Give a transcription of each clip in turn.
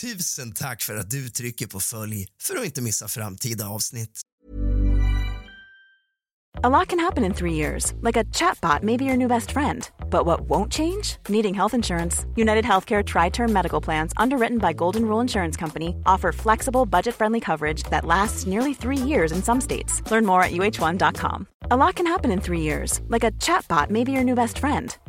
Tusen tack för att du trycker på följ för att inte missa framtida avsnitt. A lot can happen in three years, like a chatbot may be your new best friend. But what won't change? Needing health insurance. United Healthcare Tri Term Medical Plans, underwritten by Golden Rule Insurance Company, offer flexible, budget friendly coverage that lasts nearly three years in some states. Learn more at uh1.com. A lot can happen in three years, like a chatbot may be your new best friend.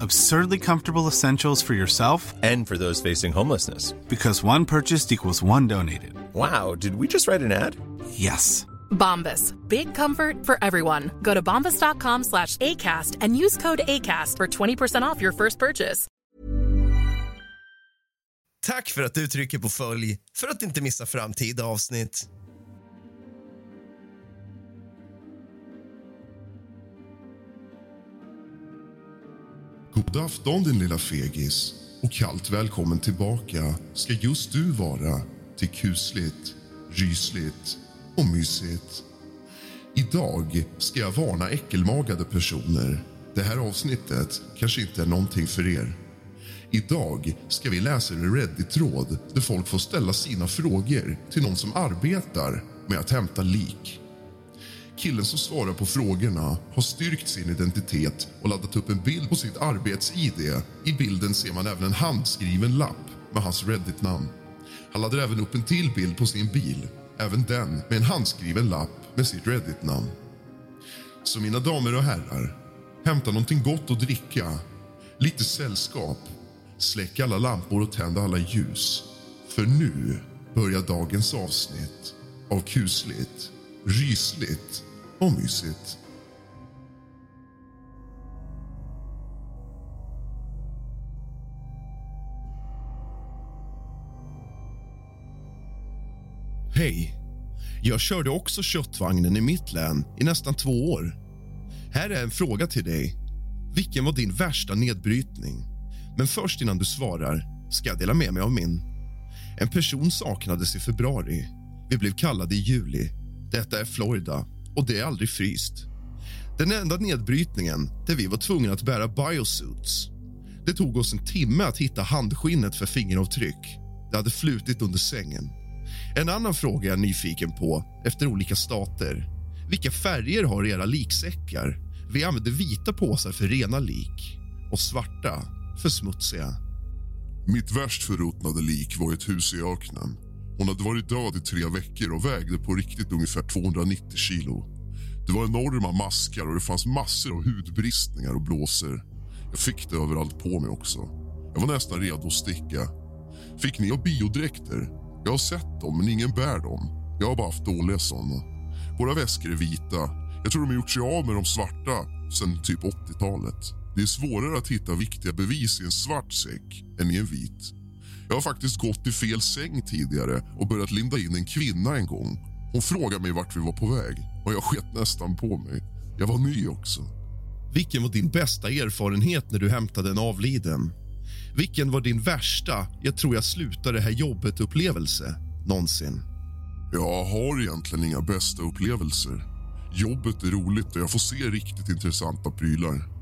Absurdly comfortable essentials for yourself And for those facing homelessness. because one purchased equals one donated. Wow, did we just write an ad? Yes. Bombas. Big comfort for everyone. Go to bombas.com slash ACAST and use code ACAST for 20% off your first purchase. Tack för att du trycker på följ för att inte missa framtida avsnitt. God afton din lilla fegis och kallt välkommen tillbaka ska just du vara till kusligt, rysligt och mysigt. Idag ska jag varna äckelmagade personer. Det här avsnittet kanske inte är någonting för er. Idag ska vi läsa en Reddit-tråd där folk får ställa sina frågor till någon som arbetar med att hämta lik. Killen som svarar på frågorna har styrkt sin identitet och laddat upp en bild på sitt arbets-id. I bilden ser man även en handskriven lapp med hans Reddit-namn. Han laddar även upp en till bild på sin bil, även den med en handskriven lapp med sitt Reddit-namn. Så mina damer och herrar, hämta någonting gott att dricka, lite sällskap, släck alla lampor och tänd alla ljus. För nu börjar dagens avsnitt av kusligt, rysligt och mysigt. Hej! Jag körde också köttvagnen i mitt län i nästan två år. Här är en fråga till dig. Vilken var din värsta nedbrytning? Men först innan du svarar ska jag dela med mig av min. En person saknades i februari. Vi blev kallade i juli. Detta är Florida och det är aldrig fryst. Den enda nedbrytningen där vi var tvungna att bära biosuits. Det tog oss en timme att hitta handskinnet för fingeravtryck. Det hade flutit under sängen. En annan fråga jag är nyfiken på efter olika stater. Vilka färger har era liksäckar? Vi använder vita påsar för rena lik och svarta för smutsiga. Mitt värst förruttnade lik var ett hus i öknen. Hon hade varit död i tre veckor och vägde på riktigt ungefär 290 kilo. Det var enorma maskar och det fanns massor av hudbristningar och blåsor. Jag fick det överallt på mig också. Jag var nästan redo att sticka. Fick ni ha biodräkter? Jag har sett dem, men ingen bär dem. Jag har bara haft dåliga såna. Våra väskor är vita. Jag tror de har gjort sig av med de svarta sen typ 80-talet. Det är svårare att hitta viktiga bevis i en svart säck än i en vit. Jag har faktiskt gått i fel säng tidigare och börjat linda in en kvinna en gång. Hon frågade mig vart vi var på väg och jag sket nästan på mig. Jag var ny också. Vilken var din bästa erfarenhet när du hämtade en avliden? Vilken var din värsta, jag tror jag slutar det här jobbet-upplevelse någonsin? Jag har egentligen inga bästa upplevelser. Jobbet är roligt och jag får se riktigt intressanta prylar.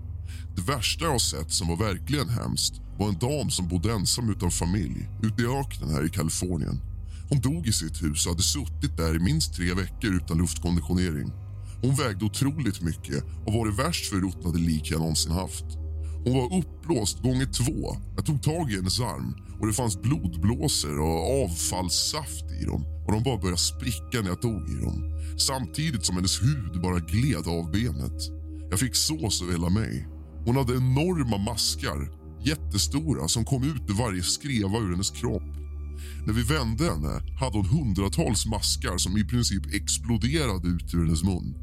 Det värsta jag har sett som var verkligen hemskt var en dam som bodde ensam utan familj ute i öknen här i Kalifornien. Hon dog i sitt hus och hade suttit där i minst tre veckor utan luftkonditionering. Hon vägde otroligt mycket och var det värst förruttnade lik jag någonsin haft. Hon var uppblåst gånger två. Jag tog tag i hennes arm och det fanns blodblåsor och avfallssaft i dem och de bara började spricka när jag tog i dem. Samtidigt som hennes hud bara gled av benet. Jag fick sås över hela mig. Hon hade enorma maskar, jättestora, som kom ut ur varje skreva ur hennes kropp. När vi vände henne hade hon hundratals maskar som i princip exploderade ut ur hennes mun.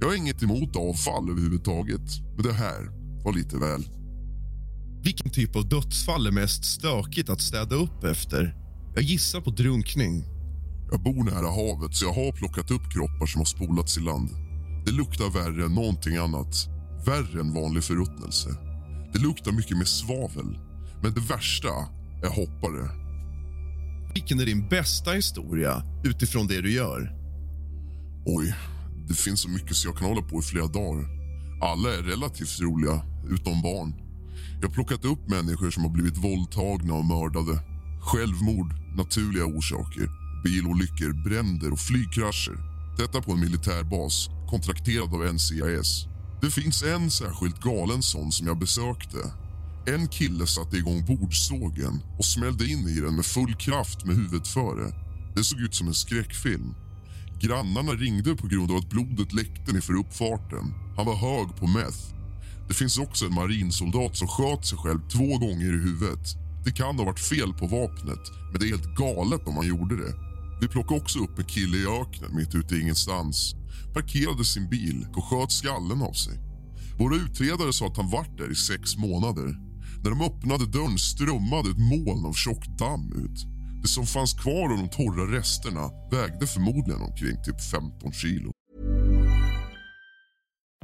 Jag har inget emot avfall överhuvudtaget, men det här var lite väl. Vilken typ av dödsfall är mest stökigt att städa upp efter? Jag gissar på drunkning. Jag bor nära havet så jag har plockat upp kroppar som har spolats i land. Det luktar värre än någonting annat. Värre än vanlig förruttnelse. Det luktar mycket mer svavel. Men det värsta är hoppare. Vilken är din bästa historia utifrån det du gör? Oj, det finns så mycket så jag kan hålla på i flera dagar. Alla är relativt roliga, utom barn. Jag har plockat upp människor som har blivit våldtagna och mördade. Självmord, naturliga orsaker, bilolyckor, bränder och flygkrascher. Detta på en militärbas, kontrakterad av NCIS. Det finns en särskilt galen sån som jag besökte. En kille satte igång bordsågen och smällde in i den med full kraft med huvudet före. Det såg ut som en skräckfilm. Grannarna ringde på grund av att blodet läckte för uppfarten. Han var hög på meth. Det finns också en marinsoldat som sköt sig själv två gånger i huvudet. Det kan ha varit fel på vapnet, men det är helt galet om han gjorde det. Vi plockade också upp en kille i öknen mitt ute i ingenstans. Parkerade sin bil och sköt skallen av sig. Våra utredare sa att han varit där i sex månader. När de öppnade dörren strömmade ett moln av tjock damm ut. Det som fanns kvar av de torra resterna vägde förmodligen omkring typ 15 kilo.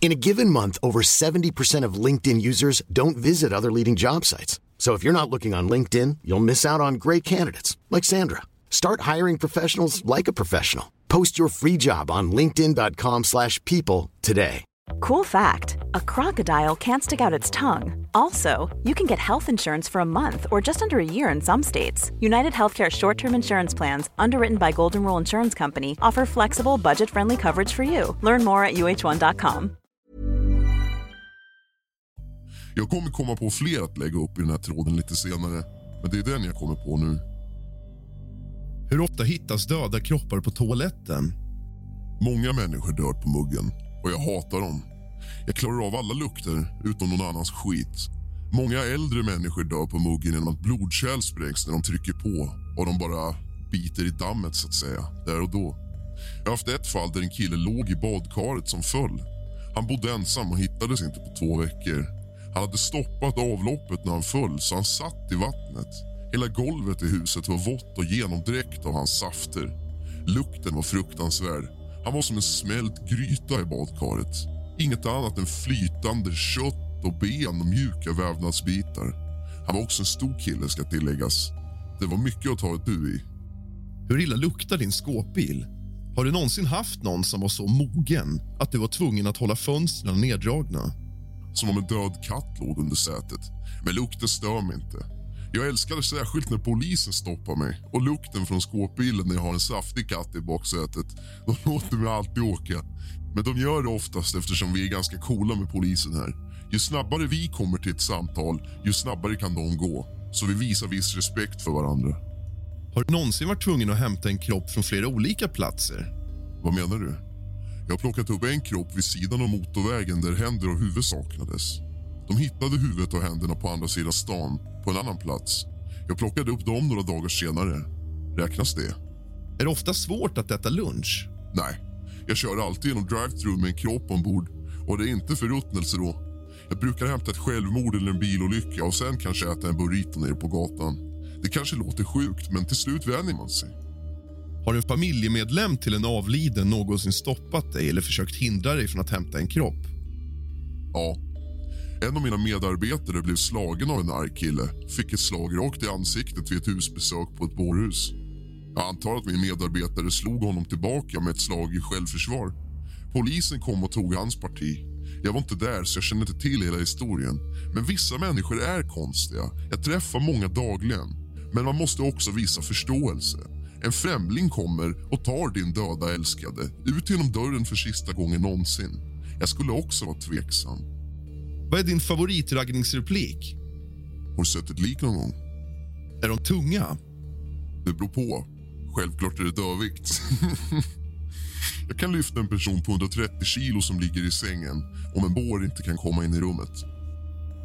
In a given month, over 70% of LinkedIn users don't visit other leading job sites. So if you're not looking on LinkedIn, you'll miss out on great candidates like Sandra. Start hiring professionals like a professional. Post your free job on linkedin.com/people slash people today. Cool fact a crocodile can't stick out its tongue. Also, you can get health insurance for a month or just under a year in some states. United Healthcare short term insurance plans, underwritten by Golden Rule Insurance Company, offer flexible, budget friendly coverage for you. Learn more at uh1.com. Jag kommer komma på fler att lägga upp i den här tråden lite senare. Men det är den jag kommer på nu. Hur ofta hittas döda kroppar på toaletten? Många människor dör på muggen och jag hatar dem. Jag klarar av alla lukter utom någon annans skit. Många äldre människor dör på muggen genom att blodkärl sprängs när de trycker på och de bara biter i dammet så att säga, där och då. Jag har haft ett fall där en kille låg i badkaret som föll. Han bodde ensam och hittades inte på två veckor. Han hade stoppat avloppet när han föll så han satt i vattnet. Hela golvet i huset var vått och genomdräkt av hans safter. Lukten var fruktansvärd. Han var som en smält gryta i badkaret. Inget annat än flytande kött och ben och mjuka vävnadsbitar. Han var också en stor kille ska tilläggas. Det var mycket att ta ett bu i. Hur illa luktar din skåpbil? Har du någonsin haft någon som var så mogen att du var tvungen att hålla fönstren neddragna? Som om en död katt låg under sätet. Men lukten stör mig inte. Jag älskar det särskilt när polisen stoppar mig och lukten från skåpbilen när jag har en saftig katt i baksätet. De låter mig alltid åka. Men de gör det oftast eftersom vi är ganska coola med polisen här. Ju snabbare vi kommer till ett samtal, ju snabbare kan de gå. Så vi visar viss respekt för varandra. Har du någonsin varit tvungen att hämta en kropp från flera olika platser? Vad menar du? Jag har plockat upp en kropp vid sidan av motorvägen där händer och huvud saknades. De hittade huvudet och händerna på andra sidan stan, på en annan plats. Jag plockade upp dem några dagar senare. Räknas det? Är det ofta svårt att äta lunch? Nej. Jag kör alltid genom drive-thru med en kropp ombord. Och det är inte förruttnelse då. Jag brukar hämta ett självmord eller en bilolycka och sen kanske äta en burrito nere på gatan. Det kanske låter sjukt, men till slut vänjer man sig. Har en familjemedlem till en avliden någonsin stoppat dig eller försökt hindra dig från att hämta en kropp? Ja. En av mina medarbetare blev slagen av en arg kille. Fick ett slag rakt i ansiktet vid ett husbesök på ett bårhus. Jag antar att min medarbetare slog honom tillbaka med ett slag i självförsvar. Polisen kom och tog hans parti. Jag var inte där, så jag känner inte till hela historien. Men vissa människor är konstiga. Jag träffar många dagligen. Men man måste också visa förståelse. En främling kommer och tar din döda älskade ut genom dörren för sista gången någonsin. Jag skulle också vara tveksam. Vad är din favoritraggningsreplik? Har du sett ett lik någon gång? Är de tunga? Det beror på. Självklart är det dödvikt. Jag kan lyfta en person på 130 kilo som ligger i sängen om en bår inte kan komma in i rummet.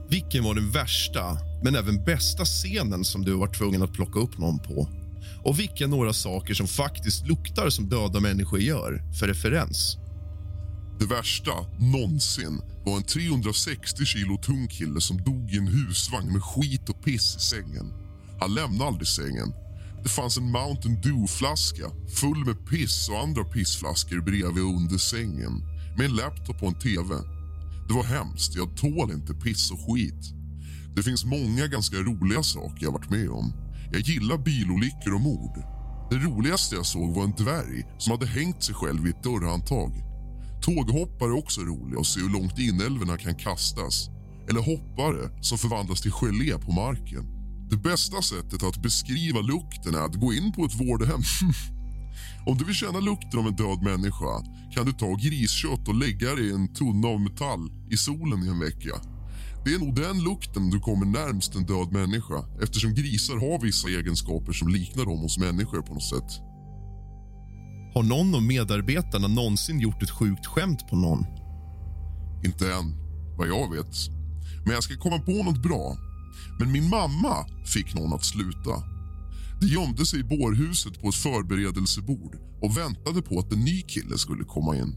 Vilken var den värsta, men även bästa scenen som du var tvungen att plocka upp någon på? Och vilka några saker som faktiskt luktar som döda människor gör, för referens? Det värsta någonsin var en 360 kilo tung kille som dog i en husvagn med skit och piss i sängen. Han lämnade aldrig sängen. Det fanns en Mountain Dew-flaska full med piss och andra pissflaskor bredvid och under sängen med en laptop och en tv. Det var hemskt. Jag tål inte piss och skit. Det finns många ganska roliga saker jag varit med om. Jag gillar bilolyckor och mord. Det roligaste jag såg var en dvärg som hade hängt sig själv i ett dörrhandtag. Tåghoppare är också roliga och se hur långt inälvorna kan kastas. Eller hoppare som förvandlas till gelé på marken. Det bästa sättet att beskriva lukten är att gå in på ett vårdhem. Om du vill känna lukten av en död människa kan du ta griskött och lägga det i en tunna av metall i solen i en vecka. Det är nog den lukten du kommer närmst en död människa eftersom grisar har vissa egenskaper som liknar dem hos människor på något sätt. Har någon av medarbetarna någonsin gjort ett sjukt skämt på någon? Inte än, vad jag vet. Men jag ska komma på något bra. Men min mamma fick någon att sluta. De gömde sig i bårhuset på ett förberedelsebord och väntade på att en ny kille skulle komma in.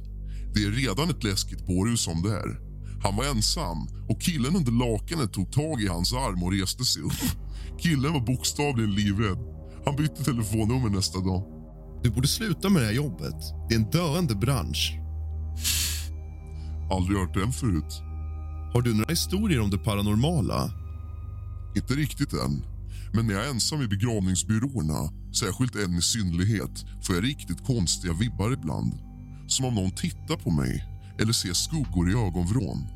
Det är redan ett läskigt bårhus som det är. Han var ensam och killen under lakanet tog tag i hans arm och reste sig upp. Killen var bokstavligen livrädd. Han bytte telefonnummer nästa dag. Du borde sluta med det här jobbet. Det är en döende bransch. Aldrig hört den förut. Har du några historier om det paranormala? Inte riktigt än. Men när jag är ensam i begravningsbyråerna, särskilt en i synlighet, får jag riktigt konstiga vibbar ibland. Som om någon tittar på mig eller ser skuggor i ögonvrån.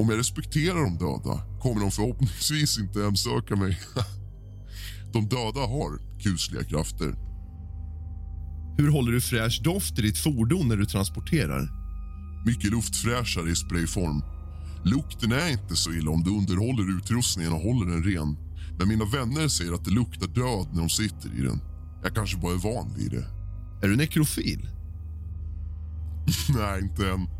Om jag respekterar de döda kommer de förhoppningsvis inte hemsöka mig. de döda har kusliga krafter. Hur håller du fräsch doft i ditt fordon när du transporterar? Mycket luftfräschare i sprayform. Lukten är inte så illa om du underhåller utrustningen och håller den ren. Men mina vänner säger att det luktar död när de sitter i den. Jag kanske bara är van vid det. Är du nekrofil? Nej, inte än.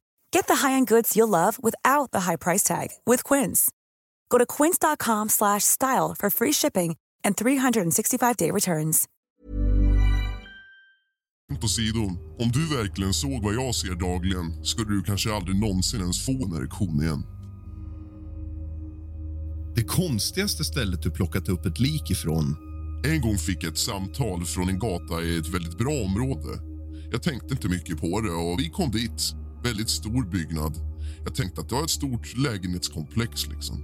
Get the high-end goods you'll love without the high price tag with Quince. Go to quince.com slash style for free shipping and 365-day returns. om du verkligen såg vad jag ser dagligen skulle du kanske aldrig någonsin ens få en erektion igen. Det konstigaste stället du plockat upp ett lik ifrån? En gång fick jag ett samtal från en gata i ett väldigt bra område. Jag tänkte inte mycket på det och vi kom dit. Väldigt stor byggnad. Jag tänkte att det var ett stort lägenhetskomplex. liksom.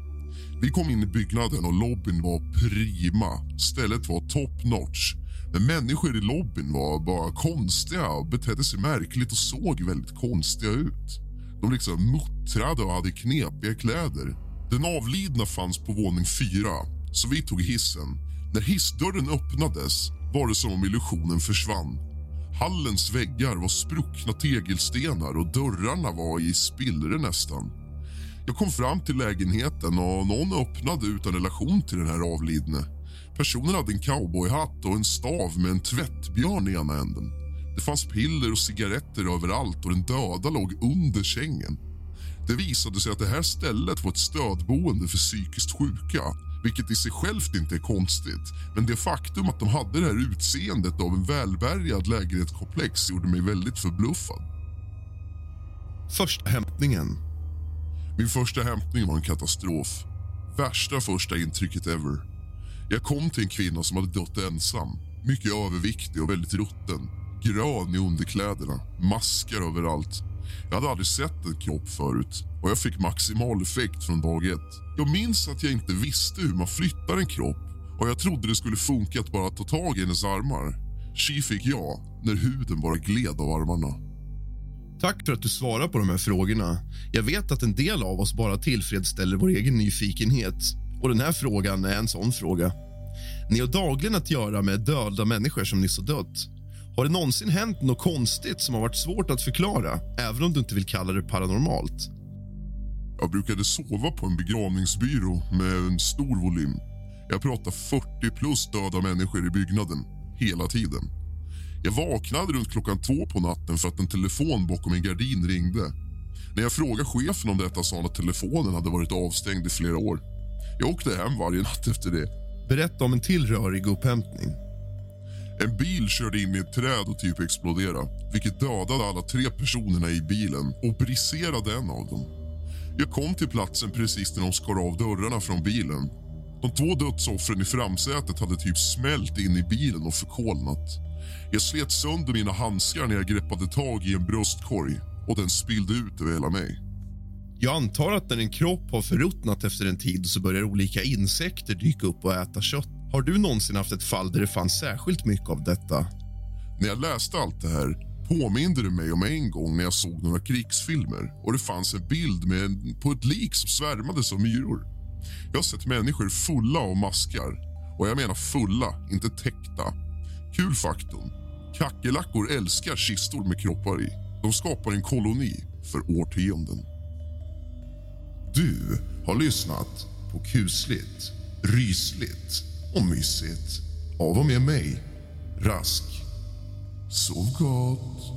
Vi kom in i byggnaden och lobbyn var prima. Stället var top notch. Men människor i lobbyn var bara konstiga och betedde sig märkligt och såg väldigt konstiga ut. De liksom muttrade och hade knepiga kläder. Den avlidna fanns på våning fyra, så vi tog hissen. När hissdörren öppnades var det som om illusionen försvann. Hallens väggar var spruckna tegelstenar och dörrarna var i spillror nästan. Jag kom fram till lägenheten och någon öppnade utan relation till den här avlidne. Personen hade en cowboyhatt och en stav med en tvättbjörn i ena änden. Det fanns piller och cigaretter överallt och den döda låg under sängen. Det visade sig att det här stället var ett stödboende för psykiskt sjuka vilket i sig självt inte är konstigt. Men det faktum att de hade det här utseendet av en välbärgad lägenhetskomplex gjorde mig väldigt förbluffad. Första hämtningen. Min första hämtning var en katastrof. Värsta första intrycket ever. Jag kom till en kvinna som hade dött ensam. Mycket överviktig och väldigt rutten. Grön i underkläderna, maskar överallt. Jag hade aldrig sett en kropp förut och jag fick maximal effekt från dag ett. Jag minns att jag inte visste hur man flyttar en kropp och jag trodde det skulle funka att bara ta tag i hennes armar. Tji fick jag när huden bara gled av armarna. Tack för att du svarar på de här frågorna. Jag vet att en del av oss bara tillfredsställer vår egen nyfikenhet. Och den här frågan är en sån fråga. Ni har dagligen att göra med döda människor som nyss har dött. Har det någonsin hänt något konstigt som har varit svårt att förklara, även om du inte vill kalla det paranormalt? Jag brukade sova på en begravningsbyrå med en stor volym. Jag pratar 40 plus döda människor i byggnaden, hela tiden. Jag vaknade runt klockan två på natten för att en telefon bakom en gardin ringde. När jag frågade chefen om detta sa han att telefonen hade varit avstängd i flera år. Jag åkte hem varje natt efter det. Berätta om en till rörig upphämtning. En bil körde in i ett träd och typ exploderade vilket dödade alla tre personerna i bilen och briserade en av dem. Jag kom till platsen precis när de skar av dörrarna från bilen. De två dödsoffren i framsätet hade typ smält in i bilen och förkolnat. Jag slet sönder mina handskar när jag greppade tag i en bröstkorg och den spillde ut över hela mig. Jag antar att när en kropp har förruttnat efter en tid så börjar olika insekter dyka upp och äta kött. Har du någonsin haft ett fall där det fanns särskilt mycket av detta? När jag läste allt det här påminde det mig om en gång när jag såg några krigsfilmer och det fanns en bild med en, på ett lik som svärmades av myror. Jag har sett människor fulla av maskar. Och jag menar fulla, inte täckta. Kul faktum. Kackerlackor älskar kistor med kroppar i. De skapar en koloni för årtionden. Du har lyssnat på kusligt, rysligt och mysigt av och med mig, Rask. Sov gott.